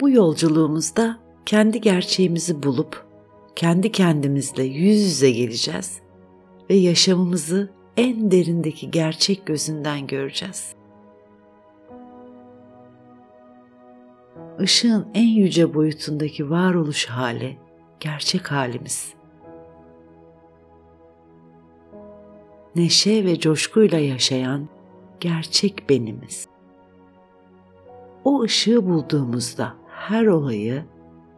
Bu yolculuğumuzda kendi gerçeğimizi bulup kendi kendimizle yüz yüze geleceğiz ve yaşamımızı en derindeki gerçek gözünden göreceğiz. Işığın en yüce boyutundaki varoluş hali gerçek halimiz. Neşe ve coşkuyla yaşayan gerçek benimiz. O ışığı bulduğumuzda her olayı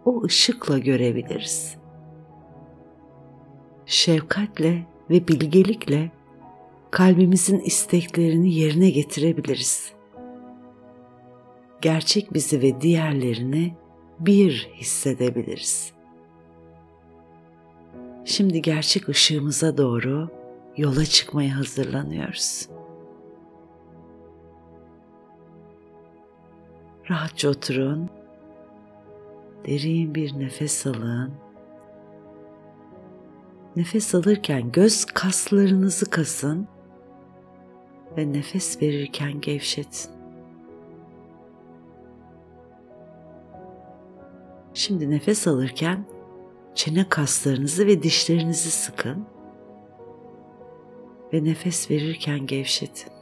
o ışıkla görebiliriz. Şefkatle ve bilgelikle kalbimizin isteklerini yerine getirebiliriz. Gerçek bizi ve diğerlerini bir hissedebiliriz. Şimdi gerçek ışığımıza doğru yola çıkmaya hazırlanıyoruz. Rahatça oturun. Derin bir nefes alın. Nefes alırken göz kaslarınızı kasın ve nefes verirken gevşetin. Şimdi nefes alırken çene kaslarınızı ve dişlerinizi sıkın ve nefes verirken gevşetin.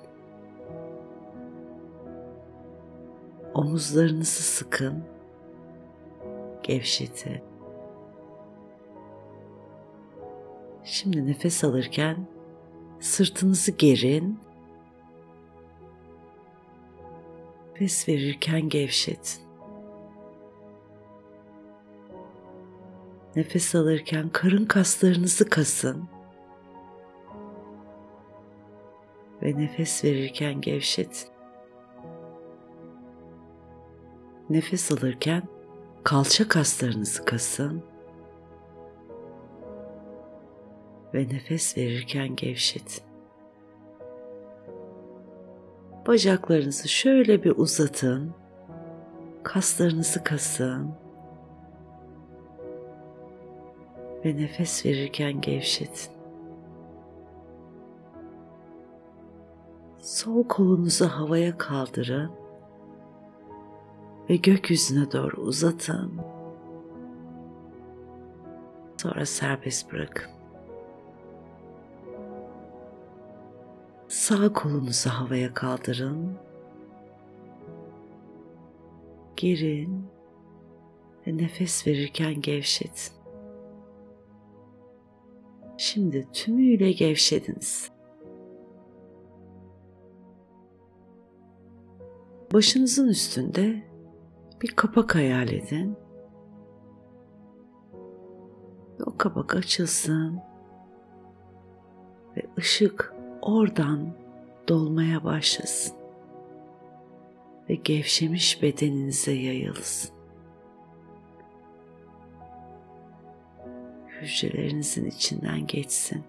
Omuzlarınızı sıkın, gevşetin. Şimdi nefes alırken sırtınızı gerin. Nefes verirken gevşetin. Nefes alırken karın kaslarınızı kasın. Ve nefes verirken gevşetin. Nefes alırken kalça kaslarınızı kasın. Ve nefes verirken gevşetin. Bacaklarınızı şöyle bir uzatın. Kaslarınızı kasın. Ve nefes verirken gevşetin. Sol kolunuzu havaya kaldırın ve gökyüzüne doğru uzatın. Sonra serbest bırakın. Sağ kolunuzu havaya kaldırın. Girin ve nefes verirken gevşetin. Şimdi tümüyle gevşediniz. Başınızın üstünde bir kapak hayal edin. O kapak açılsın ve ışık oradan dolmaya başlasın ve gevşemiş bedeninize yayılsın. Hücrelerinizin içinden geçsin.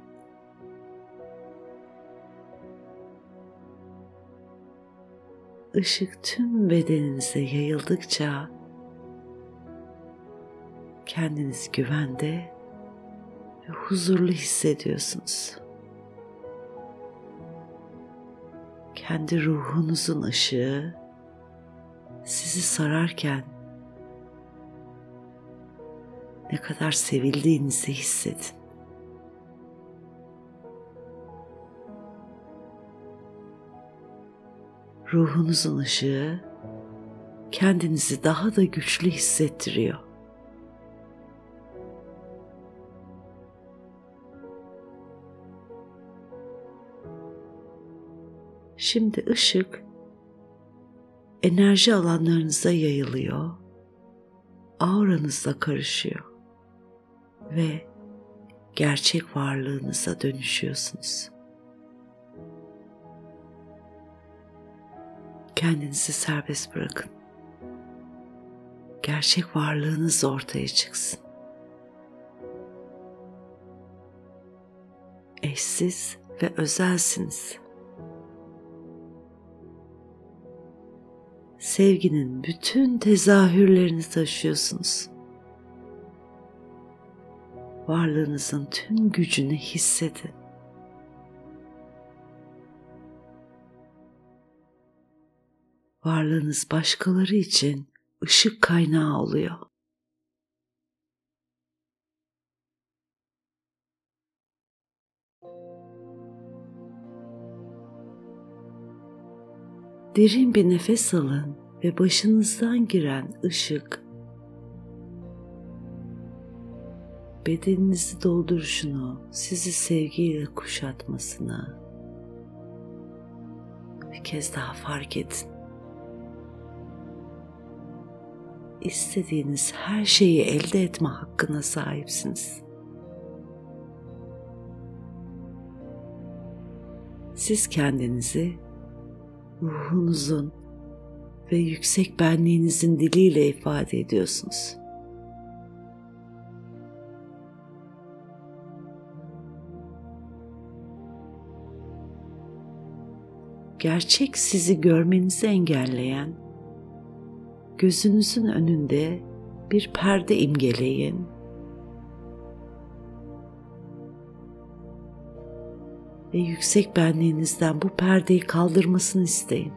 Işık tüm bedeninize yayıldıkça kendinizi güvende ve huzurlu hissediyorsunuz. kendi ruhunuzun ışığı sizi sararken ne kadar sevildiğinizi hissedin. Ruhunuzun ışığı kendinizi daha da güçlü hissettiriyor. Şimdi ışık enerji alanlarınıza yayılıyor, auranızla karışıyor ve gerçek varlığınıza dönüşüyorsunuz. Kendinizi serbest bırakın. Gerçek varlığınız ortaya çıksın. Eşsiz ve özelsiniz. sevginin bütün tezahürlerini taşıyorsunuz. Varlığınızın tüm gücünü hissedin. Varlığınız başkaları için ışık kaynağı oluyor. Derin bir nefes alın ve başınızdan giren ışık bedeninizi dolduruşunu, sizi sevgiyle kuşatmasını bir kez daha fark edin. İstediğiniz her şeyi elde etme hakkına sahipsiniz. Siz kendinizi ruhunuzun ve yüksek benliğinizin diliyle ifade ediyorsunuz. Gerçek sizi görmenizi engelleyen gözünüzün önünde bir perde imgeleyin. Ve yüksek benliğinizden bu perdeyi kaldırmasını isteyin.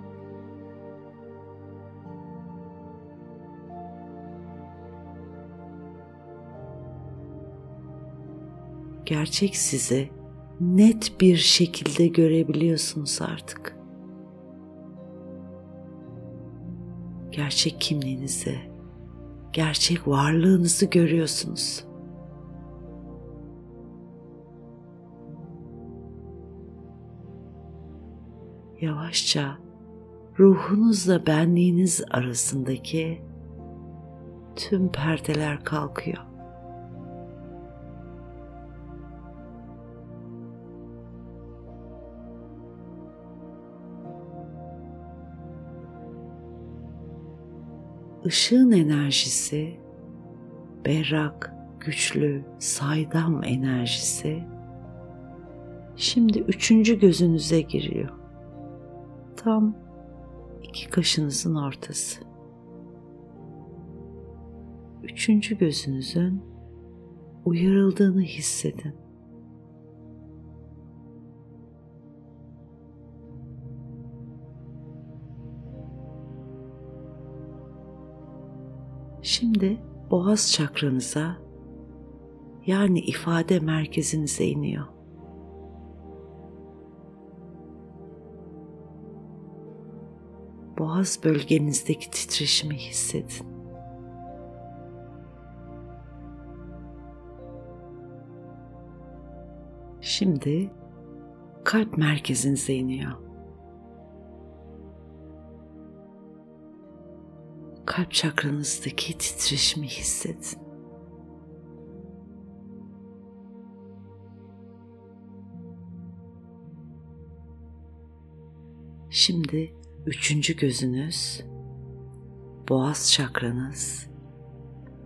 gerçek sizi net bir şekilde görebiliyorsunuz artık. Gerçek kimliğinizi, gerçek varlığınızı görüyorsunuz. Yavaşça ruhunuzla benliğiniz arasındaki tüm perdeler kalkıyor. Işığın enerjisi, berrak, güçlü, saydam enerjisi şimdi üçüncü gözünüze giriyor. Tam iki kaşınızın ortası. Üçüncü gözünüzün uyarıldığını hissedin. Şimdi boğaz çakranıza yani ifade merkezinize iniyor. Boğaz bölgenizdeki titreşimi hissedin. Şimdi kalp merkezinize iniyor. Kalp çakranızdaki titreşimi hissedin. Şimdi üçüncü gözünüz, boğaz çakranız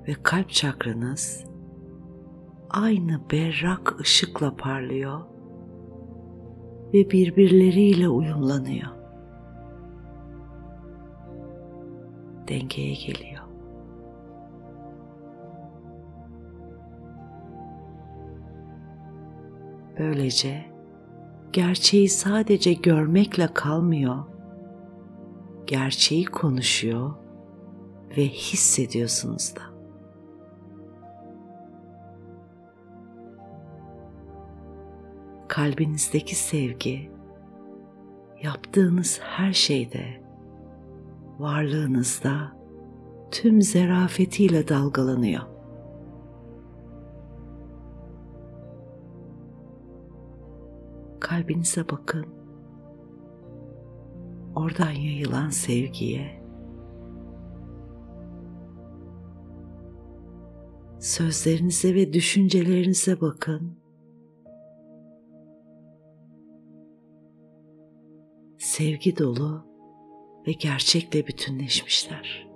ve kalp çakranız aynı berrak ışıkla parlıyor ve birbirleriyle uyumlanıyor. Dengeye geliyor. Böylece gerçeği sadece görmekle kalmıyor. Gerçeği konuşuyor ve hissediyorsunuz da. Kalbinizdeki sevgi yaptığınız her şeyde varlığınızda tüm zerafetiyle dalgalanıyor. Kalbinize bakın. Oradan yayılan sevgiye sözlerinize ve düşüncelerinize bakın. Sevgi dolu ve gerçekle bütünleşmişler.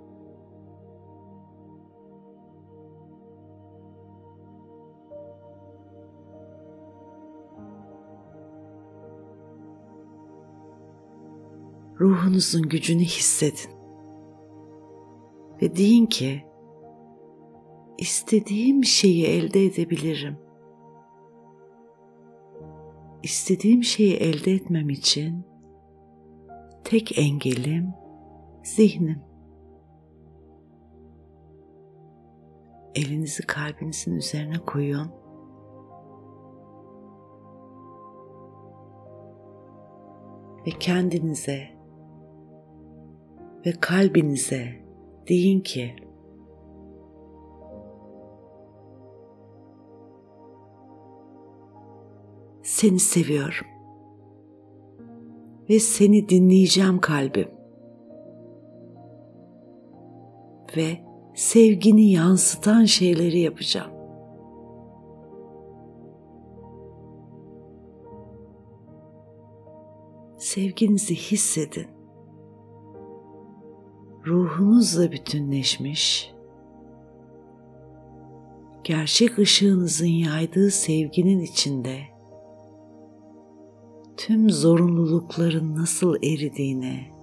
Ruhunuzun gücünü hissedin. Ve deyin ki istediğim şeyi elde edebilirim. İstediğim şeyi elde etmem için tek engelim zihnim. elinizi kalbinizin üzerine koyun. Ve kendinize ve kalbinize deyin ki seni seviyorum ve seni dinleyeceğim kalbim. Ve sevgini yansıtan şeyleri yapacağım. Sevginizi hissedin. Ruhunuzla bütünleşmiş, gerçek ışığınızın yaydığı sevginin içinde tüm zorunlulukların nasıl eridiğini,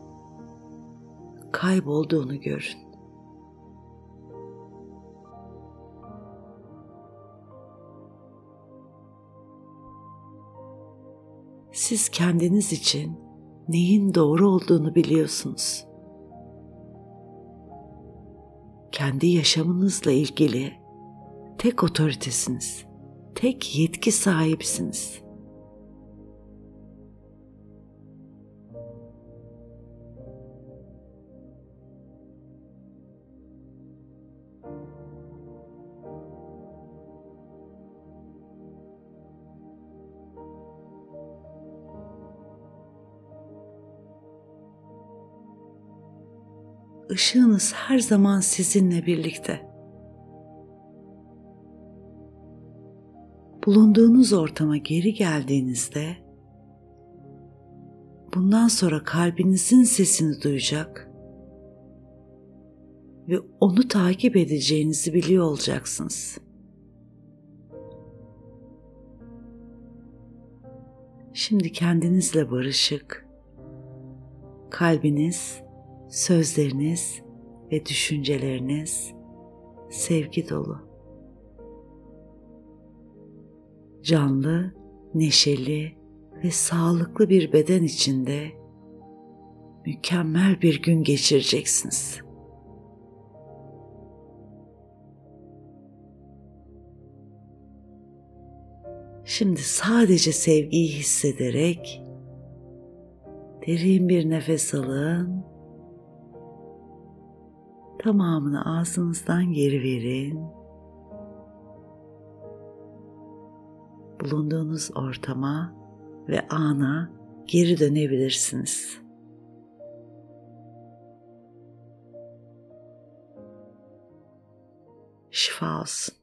kaybolduğunu görün. Siz kendiniz için neyin doğru olduğunu biliyorsunuz. Kendi yaşamınızla ilgili tek otoritesiniz. Tek yetki sahibisiniz. Işığınız her zaman sizinle birlikte. Bulunduğunuz ortama geri geldiğinizde bundan sonra kalbinizin sesini duyacak ve onu takip edeceğinizi biliyor olacaksınız. Şimdi kendinizle barışık, kalbiniz sözleriniz ve düşünceleriniz sevgi dolu. Canlı, neşeli ve sağlıklı bir beden içinde mükemmel bir gün geçireceksiniz. Şimdi sadece sevgiyi hissederek derin bir nefes alın Tamamını ağzınızdan geri verin. Bulunduğunuz ortama ve ana geri dönebilirsiniz. Şifa olsun.